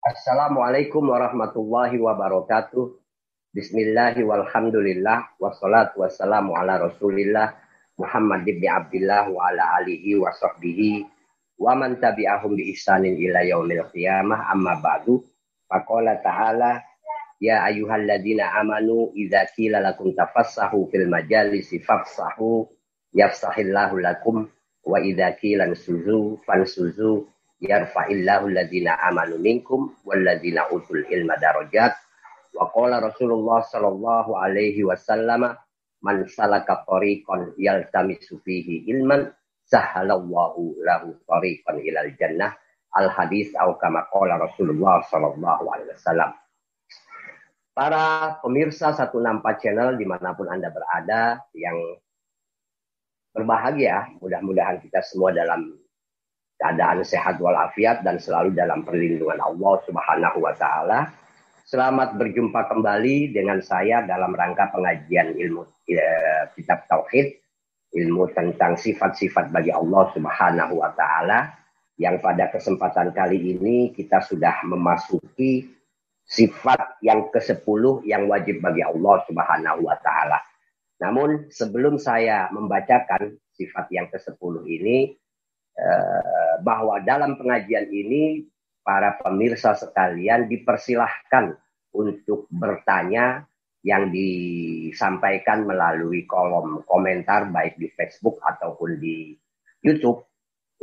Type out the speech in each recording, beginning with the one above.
Assalamualaikum warahmatullahi wabarakatuh. Bismillahi walhamdulillah wassalatu wassalamu ala rasulillah Muhammad ibn Abdullah wa ala alihi wa sahbihi wa man tabi'ahum bi ihsanin ila yaumil qiyamah amma ba'du faqala ta'ala ya ayyuhalladzina amanu idza qila lakum tafassahu fil majalisi fafsahu yafsahillahu lakum wa idza qila suzu fansuzu yarfa'illahu alladhina amanu minkum walladhina utul ilma darajat. Wa qala Rasulullah sallallahu alaihi wasallam man salaka tariqan yaltamisu fihi ilman sahalallahu lahu tariqan ilal jannah. Al hadis atau kama qala Rasulullah sallallahu alaihi wasallam. Para pemirsa 164 channel di mana pun Anda berada yang berbahagia, mudah-mudahan kita semua dalam keadaan sehat walafiat dan selalu dalam perlindungan Allah Subhanahu wa taala. Selamat berjumpa kembali dengan saya dalam rangka pengajian ilmu eh, kitab tauhid, ilmu tentang sifat-sifat bagi Allah Subhanahu wa taala yang pada kesempatan kali ini kita sudah memasuki sifat yang ke-10 yang wajib bagi Allah Subhanahu wa taala. Namun sebelum saya membacakan sifat yang ke-10 ini, Eh, bahwa dalam pengajian ini para pemirsa sekalian dipersilahkan untuk bertanya yang disampaikan melalui kolom komentar baik di Facebook ataupun di YouTube.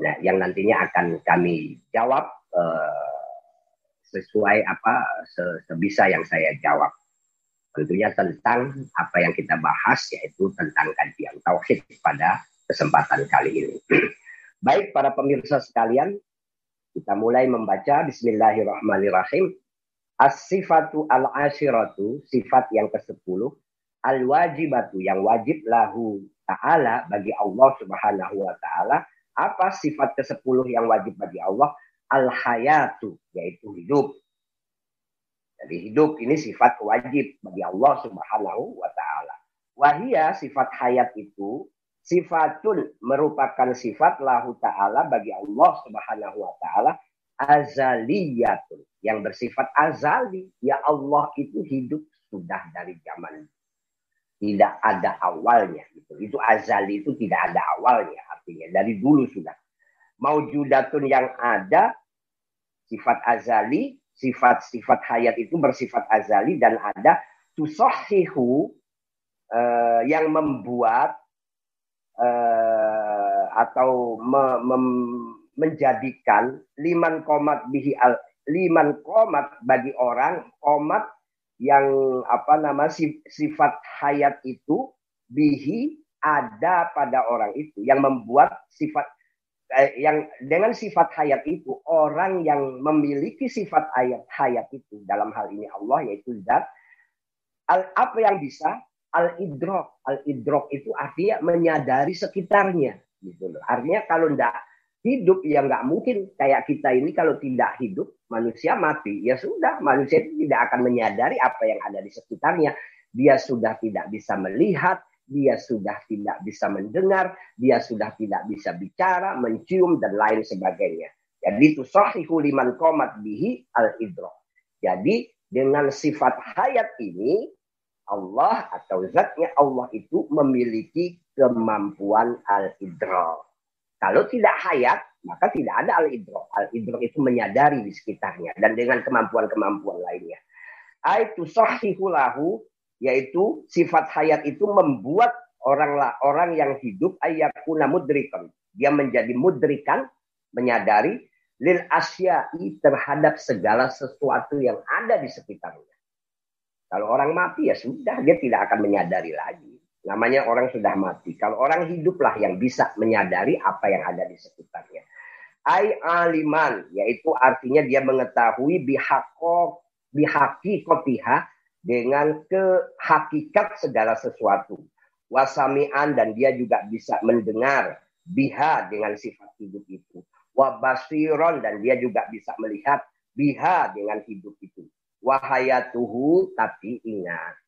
Nah, yang nantinya akan kami jawab uh, sesuai apa sebisa yang saya jawab. Tentunya tentang apa yang kita bahas yaitu tentang kajian tauhid pada kesempatan kali ini. Baik para pemirsa sekalian, kita mulai membaca Bismillahirrahmanirrahim. As-sifatu al-ashiratu, sifat yang ke-10. Al-wajibatu, yang wajib lahu ta'ala bagi Allah subhanahu wa ta'ala. Apa sifat ke-10 yang wajib bagi Allah? Al-hayatu, yaitu hidup. Jadi hidup ini sifat wajib bagi Allah subhanahu wa ta'ala. Wahia sifat hayat itu sifatun merupakan sifat lahu ta'ala bagi Allah subhanahu wa ta'ala azaliyatun yang bersifat azali ya Allah itu hidup sudah dari zaman. Tidak ada awalnya gitu. Itu azali itu tidak ada awalnya artinya. Dari dulu sudah. Maujudatun yang ada sifat azali sifat-sifat hayat itu bersifat azali dan ada. Tusohihu uh, yang membuat uh, atau me, me, menjadikan liman komat bihi al liman komat bagi orang komat yang apa nama sifat hayat itu bihi ada pada orang itu yang membuat sifat eh, yang dengan sifat hayat itu orang yang memiliki sifat hayat hayat itu. Dalam hal ini Allah yaitu zat. Al, apa yang bisa al-idrok. Al-idrok itu artinya menyadari sekitarnya. Gitu loh. Artinya kalau tidak hidup ya nggak mungkin kayak kita ini kalau tidak hidup manusia mati ya sudah manusia itu tidak akan menyadari apa yang ada di sekitarnya dia sudah tidak bisa melihat dia sudah tidak bisa mendengar dia sudah tidak bisa bicara mencium dan lain sebagainya jadi itu sahihu liman komat bihi al idrok jadi dengan sifat hayat ini Allah atau zatnya Allah itu memiliki kemampuan al-idrak. Kalau tidak hayat, maka tidak ada al-idrak. Al-idrak itu menyadari di sekitarnya dan dengan kemampuan-kemampuan lainnya. Aitu sahihulahu, yaitu sifat hayat itu membuat orang orang yang hidup ayakuna mudrikan. Dia menjadi mudrikan, menyadari lil asyai terhadap segala sesuatu yang ada di sekitarnya. Kalau orang mati ya sudah, dia tidak akan menyadari lagi. Namanya orang sudah mati. Kalau orang hiduplah yang bisa menyadari apa yang ada di sekitarnya. Ai aliman, yaitu artinya dia mengetahui bihako, bihaki kotiha dengan kehakikat segala sesuatu. Wasamian dan dia juga bisa mendengar biha dengan sifat hidup itu. Wabasiron dan dia juga bisa melihat biha dengan hidup itu wahayatuhu tapi ingat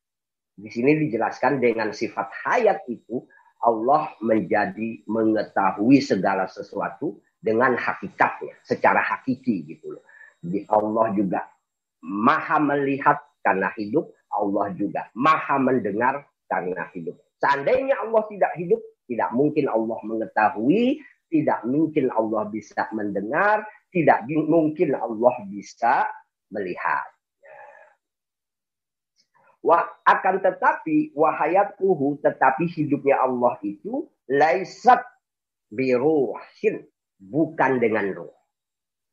di sini dijelaskan dengan sifat hayat itu Allah menjadi mengetahui segala sesuatu dengan hakikatnya secara hakiki gitu loh. Di Allah juga maha melihat karena hidup, Allah juga maha mendengar karena hidup. Seandainya Allah tidak hidup, tidak mungkin Allah mengetahui, tidak mungkin Allah bisa mendengar, tidak mungkin Allah bisa melihat. Wah, akan tetapi wahayatuhu tetapi hidupnya Allah itu laisat biruhin bukan dengan roh.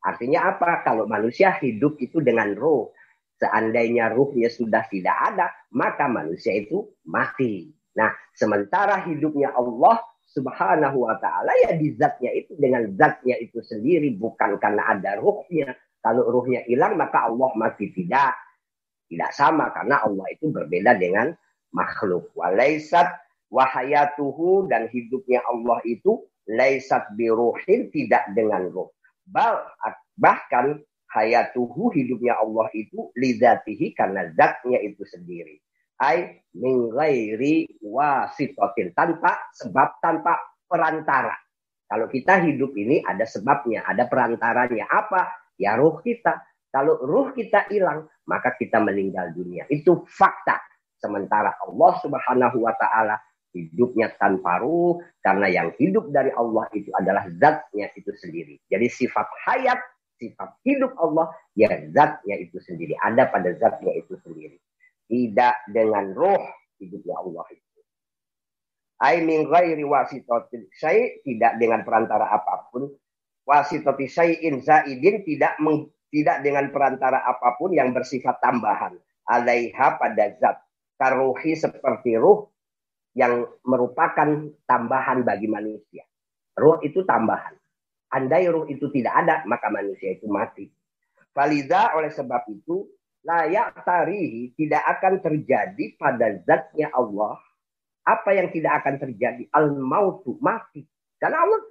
Artinya apa? Kalau manusia hidup itu dengan roh. Seandainya ruhnya sudah tidak ada, maka manusia itu mati. Nah, sementara hidupnya Allah subhanahu wa ta'ala ya di zatnya itu dengan zatnya itu sendiri. Bukan karena ada ruhnya. Kalau ruhnya hilang maka Allah mati tidak. Tidak sama karena Allah itu berbeda dengan makhluk. Walaisat wahayatuhu dan hidupnya Allah itu laisat biruhin tidak dengan. Bal, bahkan hayatuhu hidupnya Allah itu lidatihi karena zatnya itu sendiri. Ay min ghairi wasitotin. Tanpa sebab, tanpa perantara. Kalau kita hidup ini ada sebabnya, ada perantaranya. Apa? Ya ruh kita. Kalau ruh kita hilang, maka kita meninggal dunia. Itu fakta. Sementara Allah Subhanahu wa taala hidupnya tanpa ruh karena yang hidup dari Allah itu adalah zatnya itu sendiri. Jadi sifat hayat, sifat hidup Allah ya zatnya itu sendiri. Ada pada zatnya itu sendiri. Tidak dengan roh hidupnya Allah itu. Ai min ghairi syai tidak dengan perantara apa pun. Wasitati syai'in zaidin tidak meng, tidak dengan perantara apa pun yang bersifat tambahan. Alaiha pada zat. Karuhi seperti ruh yang merupakan tambahan bagi manusia. Ruh itu tambahan. Andai ruh itu tidak ada, maka manusia itu mati. Falida oleh sebab itu, layak tarihi tidak akan terjadi pada zatnya Allah. Apa yang tidak akan terjadi? Al-mautu, mati. Karena Allah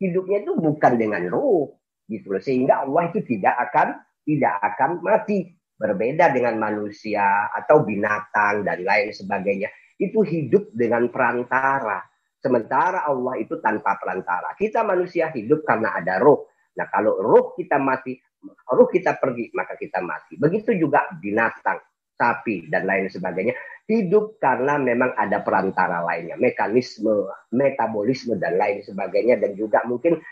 hidupnya itu bukan dengan ruh gitu loh. Sehingga Allah itu tidak akan tidak akan mati. Berbeda dengan manusia atau binatang dan lain sebagainya. Itu hidup dengan perantara. Sementara Allah itu tanpa perantara. Kita manusia hidup karena ada roh. Nah kalau roh kita mati, roh kita pergi, maka kita mati. Begitu juga binatang, sapi, dan lain sebagainya. Hidup karena memang ada perantara lainnya. Mekanisme, metabolisme, dan lain sebagainya. Dan juga mungkin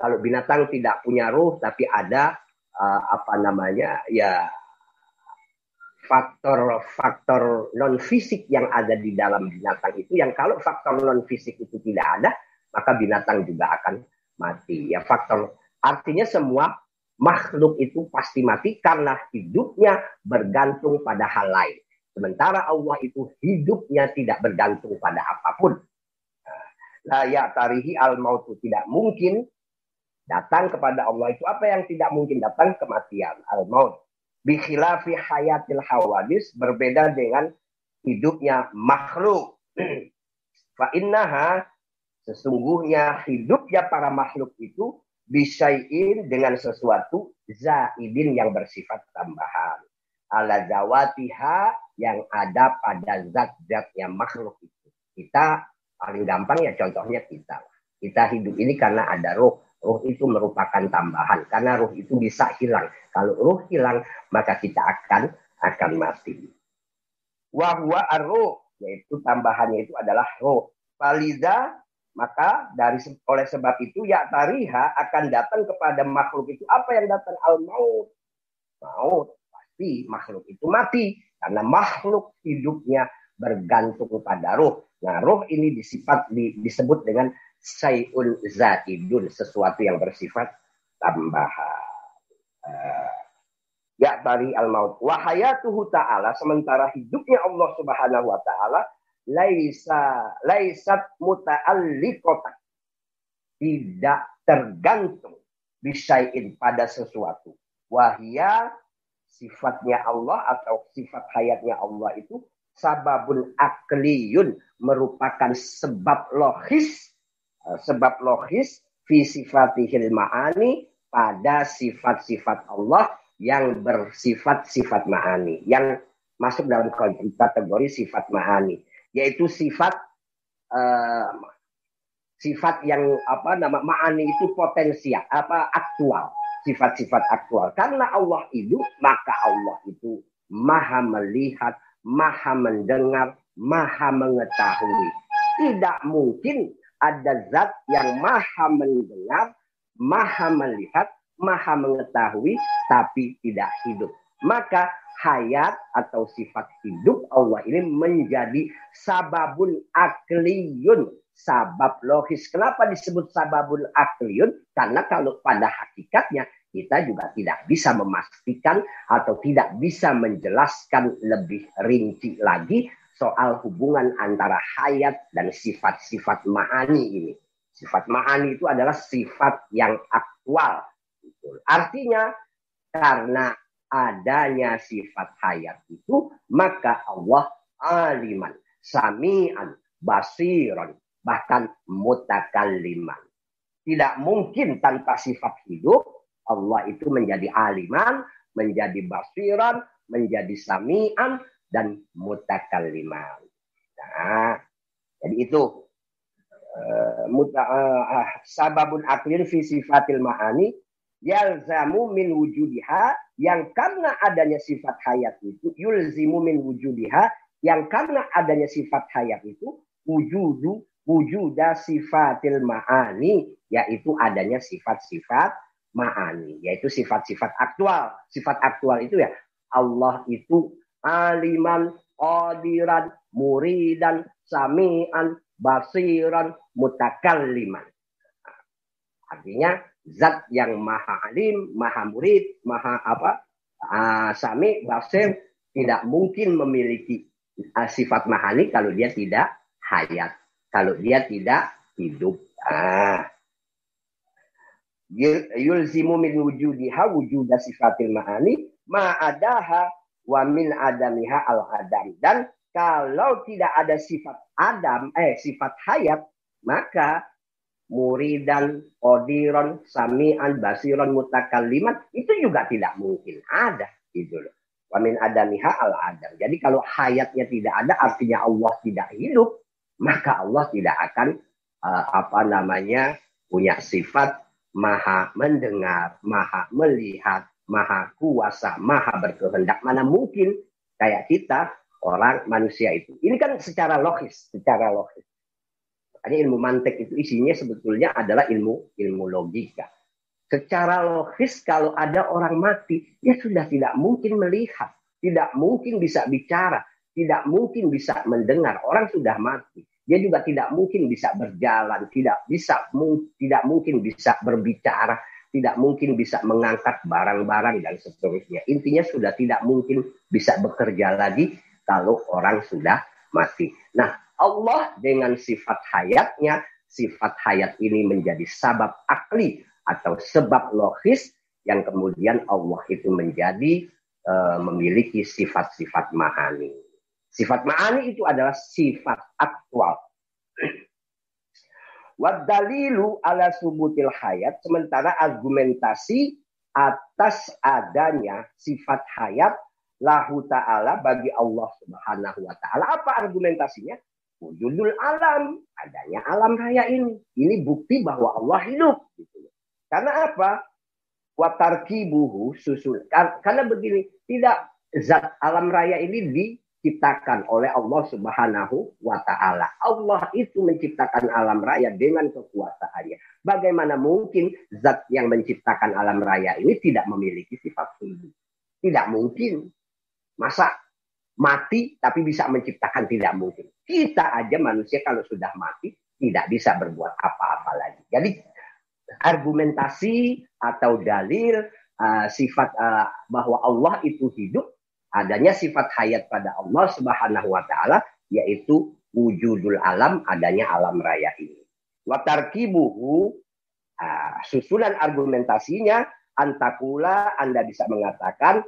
kalau binatang tidak punya ruh tapi ada uh, apa namanya ya faktor-faktor non fisik yang ada di dalam binatang itu yang kalau faktor non fisik itu tidak ada maka binatang juga akan mati. Ya faktor artinya semua makhluk itu pasti mati karena hidupnya bergantung pada hal lain. Sementara Allah itu hidupnya tidak bergantung pada apa pun. La ya tarihi al mautu tidak mungkin Datang kepada Allah itu apa yang tidak mungkin datang kematian, al-maut. Bikhilafi hayatil hawadis berbeda dengan hidupnya makhluk. Fa innaha sesungguhnya hidupnya para makhluk itu bisain dengan sesuatu zaidin yang bersifat tambahan. Ala zawatiha yang ada pada zat-zatnya makhluk itu. Kita paling gampang ya contohnya kita. Kita hidup ini karena ada roh. Ruh itu merupakan tambahan karena ruh itu bisa hilang. Kalau ruh hilang maka kita akan akan mati. Wahwa arruh yaitu tambahannya itu adalah roh. Falida maka dari oleh sebab itu ya tariha akan datang kepada makhluk itu apa yang datang al maut. Maut pasti makhluk itu mati karena makhluk hidupnya bergantung pada roh. Nah, roh ini disifat di, disebut dengan sayun zaidun sesuatu yang bersifat tambahan. Uh, ya dari al maut wahayatuhu ta'ala sementara hidupnya Allah Subhanahu wa taala laisa laisat muta'alliqatan tidak tergantung bisain pada sesuatu wahya sifatnya Allah atau sifat hayatnya Allah itu sababun akliyun merupakan sebab logis Eh, sebab logis fi sifatihil ma'ani pada sifat-sifat Allah yang bersifat sifat ma'ani yang masuk dalam kategori sifat ma'ani yaitu sifat uh, sifat yang apa nama ma'ani itu potensial apa aktual sifat-sifat aktual. Karena Allah itu, maka Allah itu maha melihat, maha mendengar, maha mengetahui. Tidak mungkin ada zat yang maha mendengar, maha melihat, maha mengetahui, tapi tidak hidup. Maka hayat atau sifat hidup Allah ini menjadi sababun akliyun. Sabab logis. Kenapa disebut sababun akliyun? Karena kalau pada hakikatnya kita juga tidak bisa memastikan atau tidak bisa menjelaskan lebih rinci lagi soal hubungan antara hayat dan sifat-sifat ma'ani ini. Sifat ma'ani itu adalah sifat yang aktual. Artinya karena adanya sifat hayat itu, maka Allah aliman, sami'an, basiran, bahkan mutakalliman. Tidak mungkin tanpa sifat hidup, Allah itu menjadi aliman, menjadi basiran, menjadi sami'an, dan mutakalliman. Nah, jadi itu uh, muta, uh, sababun aklin fi sifatil ma'ani yalzamu min wujudiha yang karena adanya sifat hayat itu yulzimu min wujudiha yang karena adanya sifat hayat itu wujudu wujuda sifatil ma'ani yaitu adanya sifat-sifat ma'ani yaitu sifat-sifat aktual sifat aktual itu ya Allah itu aliman qadiran muridan samian basiran mutakalliman artinya zat yang maha alim, maha murid, maha apa, uh, sami, basir, tidak mungkin memiliki uh, sifat mahani kalau dia tidak hayat, kalau dia tidak hidup. Ah. Yulzimu min wujudiha wujuda sifatil mahani ma'adaha wa min adamiha al adam dan kalau tidak ada sifat adam eh sifat hayat maka muridan, odiron, samian, basiron, mutakalliman itu juga tidak mungkin ada gitu loh. Wamin adamiha al adam. Jadi kalau hayatnya tidak ada artinya Allah tidak hidup, maka Allah tidak akan uh, apa namanya punya sifat maha mendengar, maha melihat, maha kuasa, maha berkehendak. Mana mungkin kayak kita orang manusia itu. Ini kan secara logis, secara logis. Makanya ilmu mantek itu isinya sebetulnya adalah ilmu ilmu logika. Secara logis kalau ada orang mati, dia sudah tidak mungkin melihat, tidak mungkin bisa bicara, tidak mungkin bisa mendengar. Orang sudah mati. Dia juga tidak mungkin bisa berjalan, tidak bisa tidak mungkin bisa berbicara, tidak mungkin bisa mengangkat barang-barang dan seterusnya. Intinya sudah tidak mungkin bisa bekerja lagi kalau orang sudah mati. Nah, Allah dengan sifat hayatnya, sifat hayat ini menjadi sabab akli atau sebab logis yang kemudian Allah itu menjadi uh, memiliki sifat-sifat ma'ani. Sifat ma'ani itu adalah sifat aktual. Wadalilu ala subutil hayat. Sementara argumentasi atas adanya sifat hayat lahu ta'ala bagi Allah subhanahu wa ta'ala. Apa argumentasinya? wujudul alam, adanya alam raya ini. Ini bukti bahwa Allah hidup. Gitu. Karena apa? Watarkibuhu susul. Karena begini, tidak zat alam raya ini diciptakan oleh Allah Subhanahu wa taala. Allah itu menciptakan alam raya dengan kekuasaannya. Bagaimana mungkin zat yang menciptakan alam raya ini tidak memiliki sifat hidup? Tidak mungkin. Masa mati tapi bisa menciptakan tidak mungkin. Kita aja manusia kalau sudah mati tidak bisa berbuat apa-apa lagi. Jadi argumentasi atau dalil uh, sifat uh, bahwa Allah itu hidup adanya sifat hayat pada Allah Subhanahu wa taala yaitu wujudul alam adanya alam raya ini. Watarkibuhu uh, susunan argumentasinya antakula Anda bisa mengatakan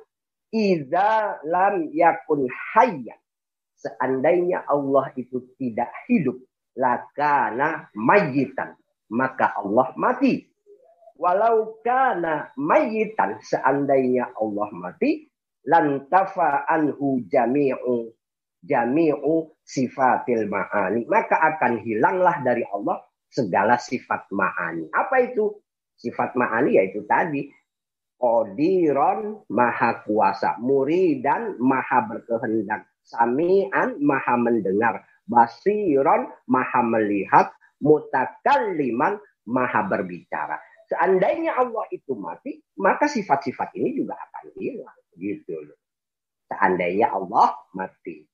Iza lam yakun hayyan. Seandainya Allah itu tidak hidup. Lakana mayitan. Maka Allah mati. Walau kana mayitan. Seandainya Allah mati. Lantafa anhu jami'u. Jami'u sifatil ma'ani. Maka akan hilanglah dari Allah segala sifat ma'ani. Apa itu? Sifat ma'ani yaitu tadi Qadiron maha kuasa, muridan maha berkehendak, samian maha mendengar, basiron maha melihat, mutakalliman maha berbicara. Seandainya Allah itu mati, maka sifat-sifat ini juga akan hilang. Gitu loh. Seandainya Allah mati.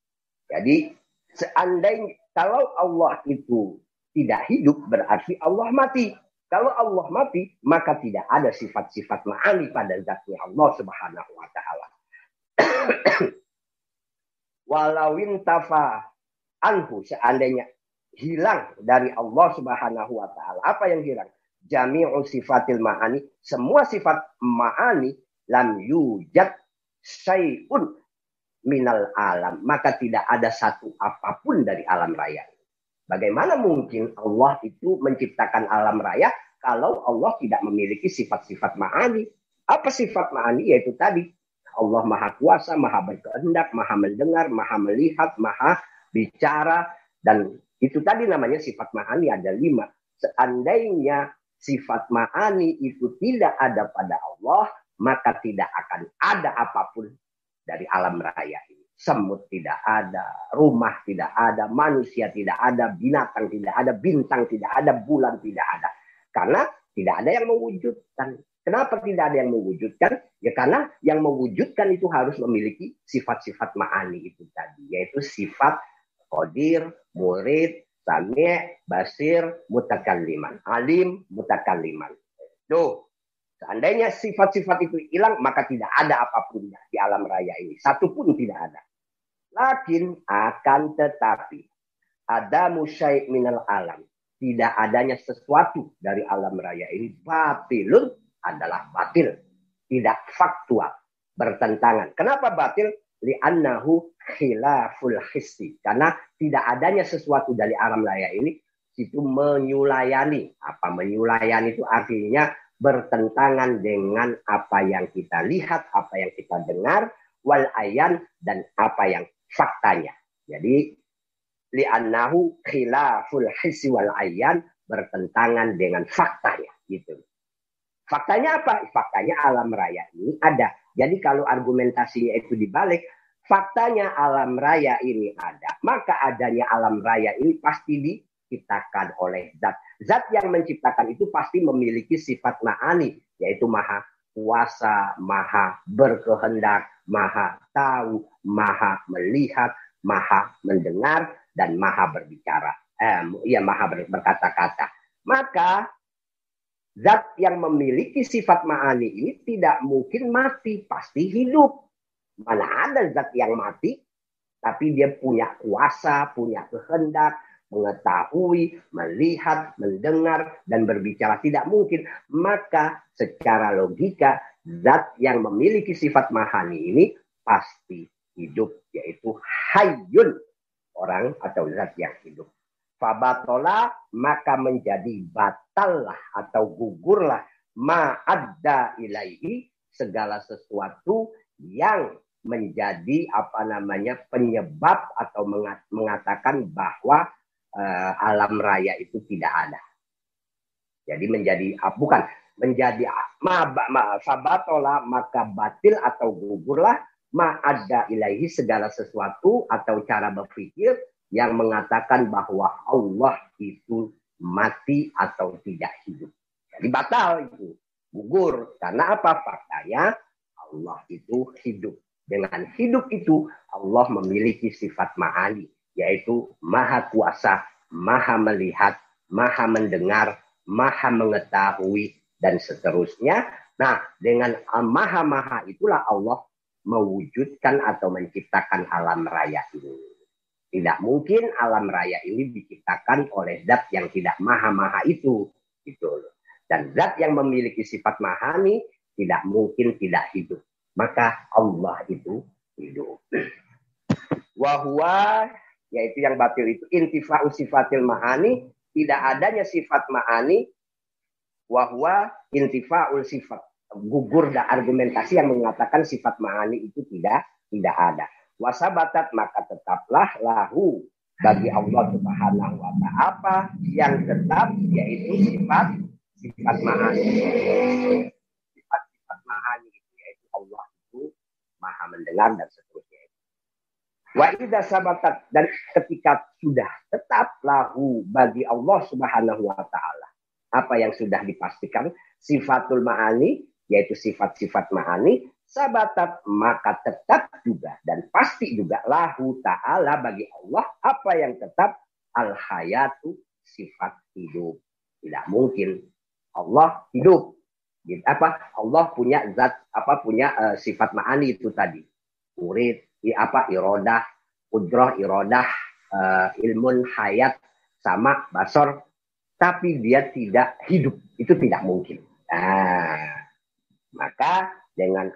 Jadi seandainya kalau Allah itu tidak hidup berarti Allah mati. Kalau Allah mati, maka tidak ada sifat-sifat ma'ani pada zatnya Allah subhanahu wa ta'ala. Walawin tafa anhu seandainya hilang dari Allah subhanahu wa ta'ala. Apa yang hilang? Jami'u sifatil ma'ani. Semua sifat ma'ani lam yujad syai'un minal alam. Maka tidak ada satu apa pun dari alam raya. Bagaimana mungkin Allah itu menciptakan alam raya kalau Allah tidak memiliki sifat-sifat ma'ani? Apa sifat ma'ani? Yaitu tadi Allah maha kuasa, maha berkehendak, maha mendengar, maha melihat, maha bicara. Dan itu tadi namanya sifat ma'ani ada lima. Seandainya sifat ma'ani itu tidak ada pada Allah, maka tidak akan ada apa pun dari alam raya ini semut tidak ada, rumah tidak ada, manusia tidak ada, binatang tidak ada, bintang tidak ada, bulan tidak ada. Karena tidak ada yang mewujudkan. Kenapa tidak ada yang mewujudkan? Ya karena yang mewujudkan itu harus memiliki sifat-sifat ma'ani itu tadi. Yaitu sifat kodir, murid, sami, basir, mutakalliman. Alim, mutakalliman. Tuh, Seandainya sifat-sifat itu hilang, maka tidak ada apa pun di alam raya ini. Satu pun tidak ada. Lakin akan tetapi ada musyai minal alam. Tidak adanya sesuatu dari alam raya ini batilun adalah batil. Tidak faktual. Bertentangan. Kenapa batil? Li'annahu khilaful hissi. Karena tidak adanya sesuatu dari alam raya ini itu menyulayani. Apa menyulayani itu artinya bertentangan dengan apa yang kita lihat, apa yang kita dengar, wal ayan dan apa yang faktanya. Jadi li'annahu khilaful hissi wal ayan bertentangan dengan faktanya gitu. Faktanya apa? Faktanya alam raya ini ada. Jadi kalau argumentasinya itu dibalik, faktanya alam raya ini ada. Maka adanya alam raya ini pasti diciptakan oleh zat. Zat yang menciptakan itu pasti memiliki sifat ma'ani, yaitu maha kuasa, maha berkehendak, maha tahu, maha melihat, maha mendengar, dan maha berbicara. Eh, ya maha berkata-kata. Maka zat yang memiliki sifat ma'ani ini tidak mungkin mati, pasti hidup. Mana ada zat yang mati, tapi dia punya kuasa, punya kehendak, mengetahui, melihat, mendengar, dan berbicara. Tidak mungkin. Maka secara logika zat yang memiliki sifat mahani ini pasti hidup yaitu hayun orang atau zat yang hidup. Fabatola maka menjadi batallah atau gugurlah ma'adda ilaihi segala sesuatu yang menjadi apa namanya penyebab atau mengatakan bahwa uh, alam raya itu tidak ada. Jadi menjadi uh, bukan menjadi ma, ma, sabatola maka batil atau gugurlah ma ada ilahi segala sesuatu atau cara berpikir yang mengatakan bahwa Allah itu mati atau tidak hidup. Jadi batal itu, gugur. Karena apa? Faktanya Allah itu hidup. Dengan hidup itu Allah memiliki sifat ma'ali, yaitu maha kuasa, maha melihat, maha mendengar, maha mengetahui, dan seterusnya. Nah, dengan maha-maha itulah Allah mewujudkan atau menciptakan alam raya ini. Tidak mungkin alam raya ini diciptakan oleh zat yang tidak maha-maha itu. Gitu. Dan zat yang memiliki sifat mahani tidak mungkin tidak hidup. Maka Allah itu hidup. Wahwa yaitu yang batil itu. Intifa'u sifatil mahani tidak adanya sifat mahani wahwa intifa'ul sifat. Gugur dan argumentasi yang mengatakan sifat ma'ani itu tidak tidak ada. Wasabatat maka tetaplah lahu bagi Allah Subhanahu wa taala. Apa yang tetap yaitu sifat sifat ma'ani. Sifat-sifat ma'ani itu yaitu Allah itu maha mendengar dan seterusnya. Wa idza sabatat. Dan ketika sudah tetap lahu bagi Allah Subhanahu wa taala. Apa yang sudah dipastikan? Sifatul ma'ani yaitu sifat-sifat ma'ani sabatat maka tetap juga dan pasti juga lahu ta'ala bagi Allah apa yang tetap al hayatu sifat hidup. Tidak mungkin Allah hidup. Apa? Allah punya zat apa punya uh, sifat ma'ani itu tadi. Murid i, apa? Irodah udroh irodah uh, ilmun hayat sama basor. Tapi dia tidak hidup. Itu tidak mungkin. Nah maka dengan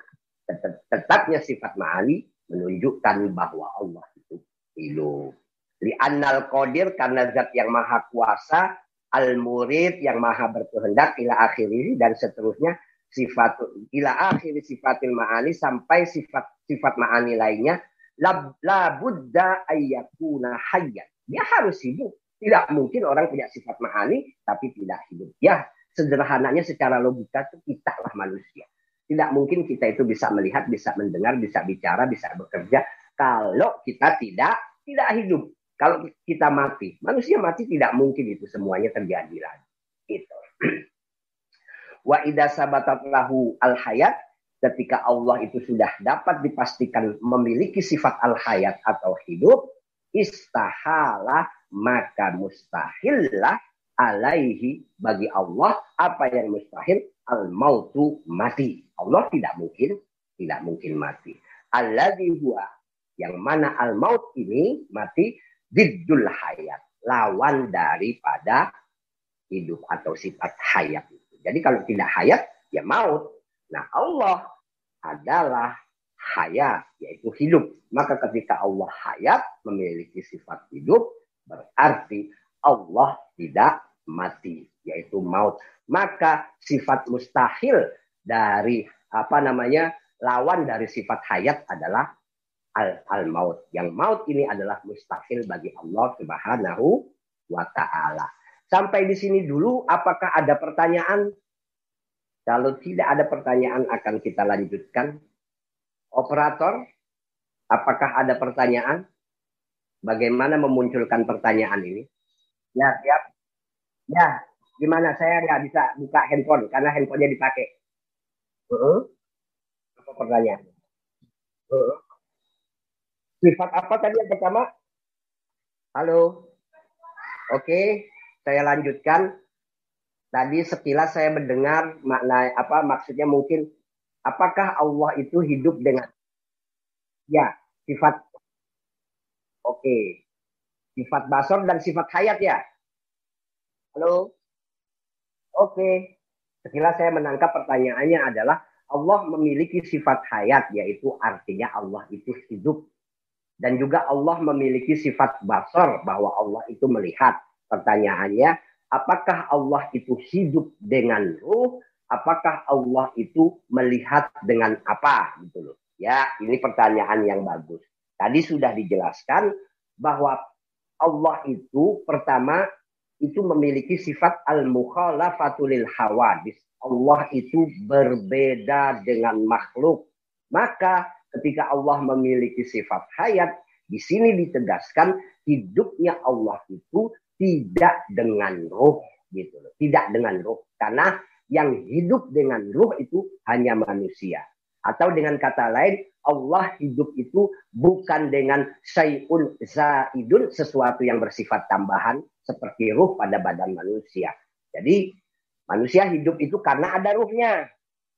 tetapnya sifat ma'ani menunjukkan bahwa Allah itu hidup. Li annal qadir karena zat yang maha kuasa al-murid yang maha berkehendak ila akhiri dan seterusnya sifat ila akhiri sifatil ma'ani sampai sifat sifat ma'ani lainnya la, la buddha ayyakuna hayyan. Dia harus hidup. Tidak mungkin orang punya sifat ma'ani tapi tidak hidup. Ya, sederhananya secara logika itu kita lah manusia. Tidak mungkin kita itu bisa melihat, bisa mendengar, bisa bicara, bisa bekerja kalau kita tidak tidak hidup. Kalau kita mati, manusia mati tidak mungkin itu semuanya terjadi lagi. Itu. Wa idza sabatat lahu al hayat ketika Allah itu sudah dapat dipastikan memiliki sifat al hayat atau hidup, istahala maka mustahillah alaihi bagi Allah apa yang mustahil al mautu mati. Allah tidak mungkin tidak mungkin mati. Alladhi huwa yang mana al maut ini mati diddul hayat, lawan daripada hidup atau sifat hayat. Jadi kalau tidak hayat ya maut. Nah, Allah adalah hayat yaitu hidup. Maka ketika Allah hayat memiliki sifat hidup berarti Allah tidak mati yaitu maut. Maka sifat mustahil dari apa namanya lawan dari sifat hayat adalah al, al maut. Yang maut ini adalah mustahil bagi Allah Subhanahu wa taala. Sampai di sini dulu apakah ada pertanyaan? Kalau tidak ada pertanyaan akan kita lanjutkan. Operator, apakah ada pertanyaan? Bagaimana memunculkan pertanyaan ini? Ya, siap. Ya, gimana? Saya nggak bisa buka handphone karena handphonenya dipakai. Uh -huh. Apa pertanyaan? Uh -huh. Sifat apa tadi yang pertama? Halo. Oke, saya lanjutkan. Tadi sekilas saya mendengar makna apa maksudnya mungkin apakah Allah itu hidup dengan ya sifat Oke. Sifat basor dan sifat hayat ya. Halo. Oke. Sekilas saya menangkap pertanyaannya adalah Allah memiliki sifat hayat yaitu artinya Allah itu hidup dan juga Allah memiliki sifat basar bahwa Allah itu melihat. Pertanyaannya, apakah Allah itu hidup dengan ruh? Apakah Allah itu melihat dengan apa? Gitu loh. Ya, ini pertanyaan yang bagus. Tadi sudah dijelaskan bahwa Allah itu pertama itu memiliki sifat al-mukhalafatul hawadis. Allah itu berbeda dengan makhluk. Maka ketika Allah memiliki sifat hayat, di sini ditegaskan hidupnya Allah itu tidak dengan roh gitu loh. Tidak dengan roh karena yang hidup dengan roh itu hanya manusia. Atau dengan kata lain, Allah hidup itu bukan dengan syai'un zaidun, sesuatu yang bersifat tambahan seperti ruh pada badan manusia. Jadi manusia hidup itu karena ada ruhnya.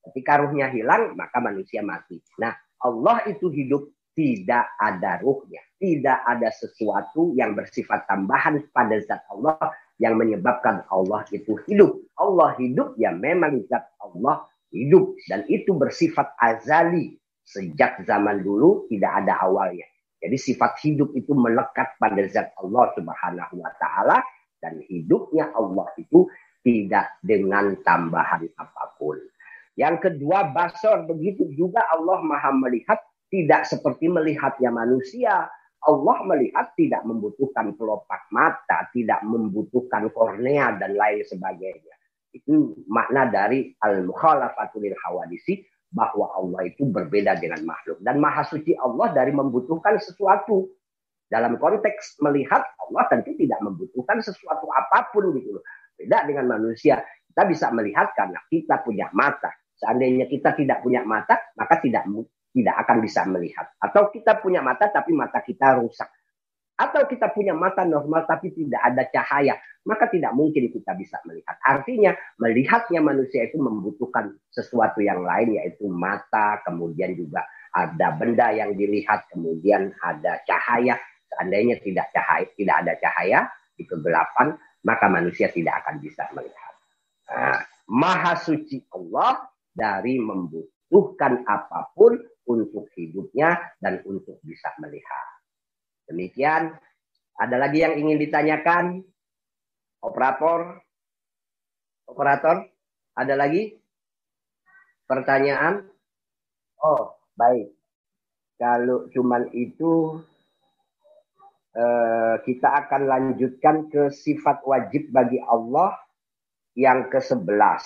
Ketika ruhnya hilang, maka manusia mati. Nah, Allah itu hidup tidak ada ruhnya. Tidak ada sesuatu yang bersifat tambahan pada zat Allah yang menyebabkan Allah itu hidup. Allah hidup ya memang zat Allah hidup. Dan itu bersifat azali. Sejak zaman dulu tidak ada awalnya. Jadi sifat hidup itu melekat pada zat Allah subhanahu wa ta'ala. Dan hidupnya Allah itu tidak dengan tambahan apa pun. Yang kedua, basor. Begitu juga Allah maha melihat tidak seperti melihatnya manusia. Allah melihat tidak membutuhkan pelopak mata, tidak membutuhkan kornea dan lain sebagainya. Itu makna dari al-mukhalafatul hawadisi bahwa Allah itu berbeda dengan makhluk. Dan maha suci Allah dari membutuhkan sesuatu. Dalam konteks melihat Allah tentu tidak membutuhkan sesuatu apa pun gitu loh. Beda dengan manusia. Kita bisa melihat karena kita punya mata. Seandainya kita tidak punya mata, maka tidak tidak akan bisa melihat. Atau kita punya mata tapi mata kita rusak. Atau kita punya mata normal tapi tidak ada cahaya, maka tidak mungkin kita bisa melihat. Artinya melihatnya manusia itu membutuhkan sesuatu yang lain yaitu mata, kemudian juga ada benda yang dilihat, kemudian ada cahaya. Seandainya tidak cahaya, tidak ada cahaya di kegelapan, maka manusia tidak akan bisa melihat. Nah, maha suci Allah dari membutuhkan apa pun untuk hidupnya dan untuk bisa melihat. Demikian. Ada lagi yang ingin ditanyakan? Operator? Operator? Ada lagi? Pertanyaan? Oh, baik. Kalau cuman itu, eh, kita akan lanjutkan ke sifat wajib bagi Allah yang ke-11.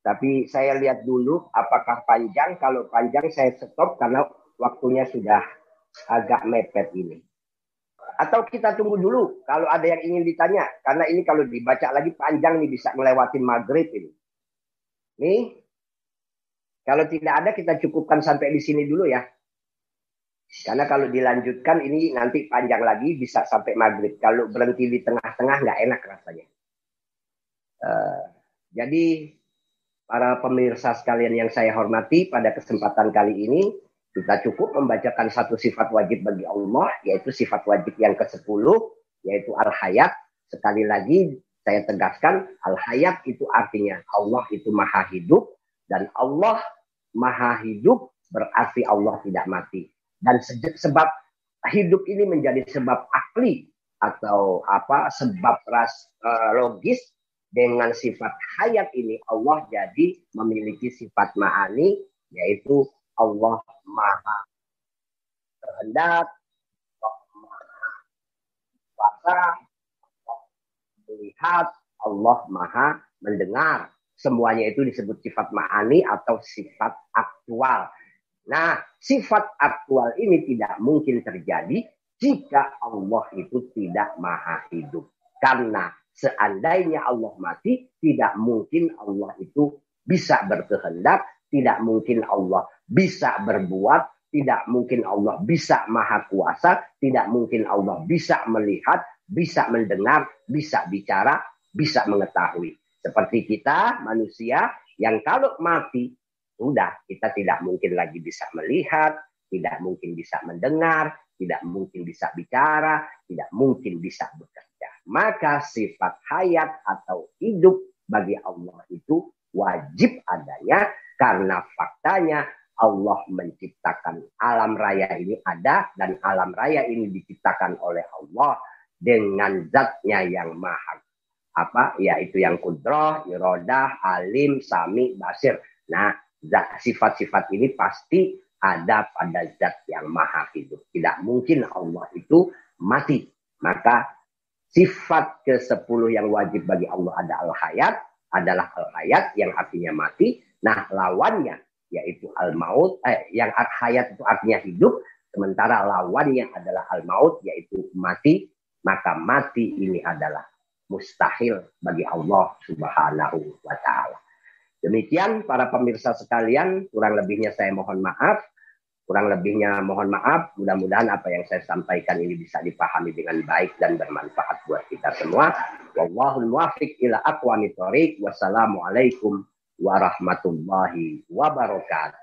Tapi saya lihat dulu apakah panjang. Kalau panjang saya stop karena waktunya sudah agak mepet ini. Atau kita tunggu dulu kalau ada yang ingin ditanya. Karena ini kalau dibaca lagi panjang nih bisa melewati maghrib ini. Nih, kalau tidak ada kita cukupkan sampai di sini dulu ya. Karena kalau dilanjutkan ini nanti panjang lagi bisa sampai maghrib. Kalau berhenti di tengah-tengah nggak enak rasanya. Uh, jadi para pemirsa sekalian yang saya hormati pada kesempatan kali ini kita cukup membacakan satu sifat wajib bagi Allah, yaitu sifat wajib yang ke-10, yaitu al-hayat. Sekali lagi saya tegaskan, al-hayat itu artinya Allah itu maha hidup, dan Allah maha hidup berarti Allah tidak mati. Dan sebab hidup ini menjadi sebab akli atau apa sebab ras uh, logis dengan sifat hayat ini Allah jadi memiliki sifat ma'ani yaitu Allah maha kehendak, kuasa, melihat, Allah maha mendengar. Semuanya itu disebut sifat ma'ani atau sifat aktual. Nah, sifat aktual ini tidak mungkin terjadi jika Allah itu tidak maha hidup. Karena seandainya Allah mati, tidak mungkin Allah itu bisa berkehendak, tidak mungkin Allah bisa berbuat, tidak mungkin Allah bisa maha kuasa, tidak mungkin Allah bisa melihat, bisa mendengar, bisa bicara, bisa mengetahui. Seperti kita manusia yang kalau mati, sudah kita tidak mungkin lagi bisa melihat, tidak mungkin bisa mendengar, tidak mungkin bisa bicara, tidak mungkin bisa bekerja. Maka sifat hayat atau hidup bagi Allah itu wajib adanya karena faktanya Allah menciptakan alam raya ini ada dan alam raya ini diciptakan oleh Allah dengan zatnya yang maha apa yaitu yang kudroh, irodah, alim, sami, basir. Nah, sifat-sifat ini pasti ada pada zat yang maha hidup. Tidak mungkin Allah itu mati. Maka sifat ke-10 yang wajib bagi Allah ada al-hayat, adalah al-hayat yang artinya mati. Nah, lawannya yaitu al-maut, eh, yang hayat itu artinya hidup, sementara lawannya adalah al-maut, yaitu mati, maka mati ini adalah mustahil bagi Allah Subhanahu wa taala. Demikian para pemirsa sekalian, kurang lebihnya saya mohon maaf. Kurang lebihnya mohon maaf. Mudah-mudahan apa yang saya sampaikan ini bisa dipahami dengan baik dan bermanfaat buat kita semua. Wallahul muwaffiq ila aqwamit thoriq. Wassalamualaikum warahmatullahi wabarakatuh.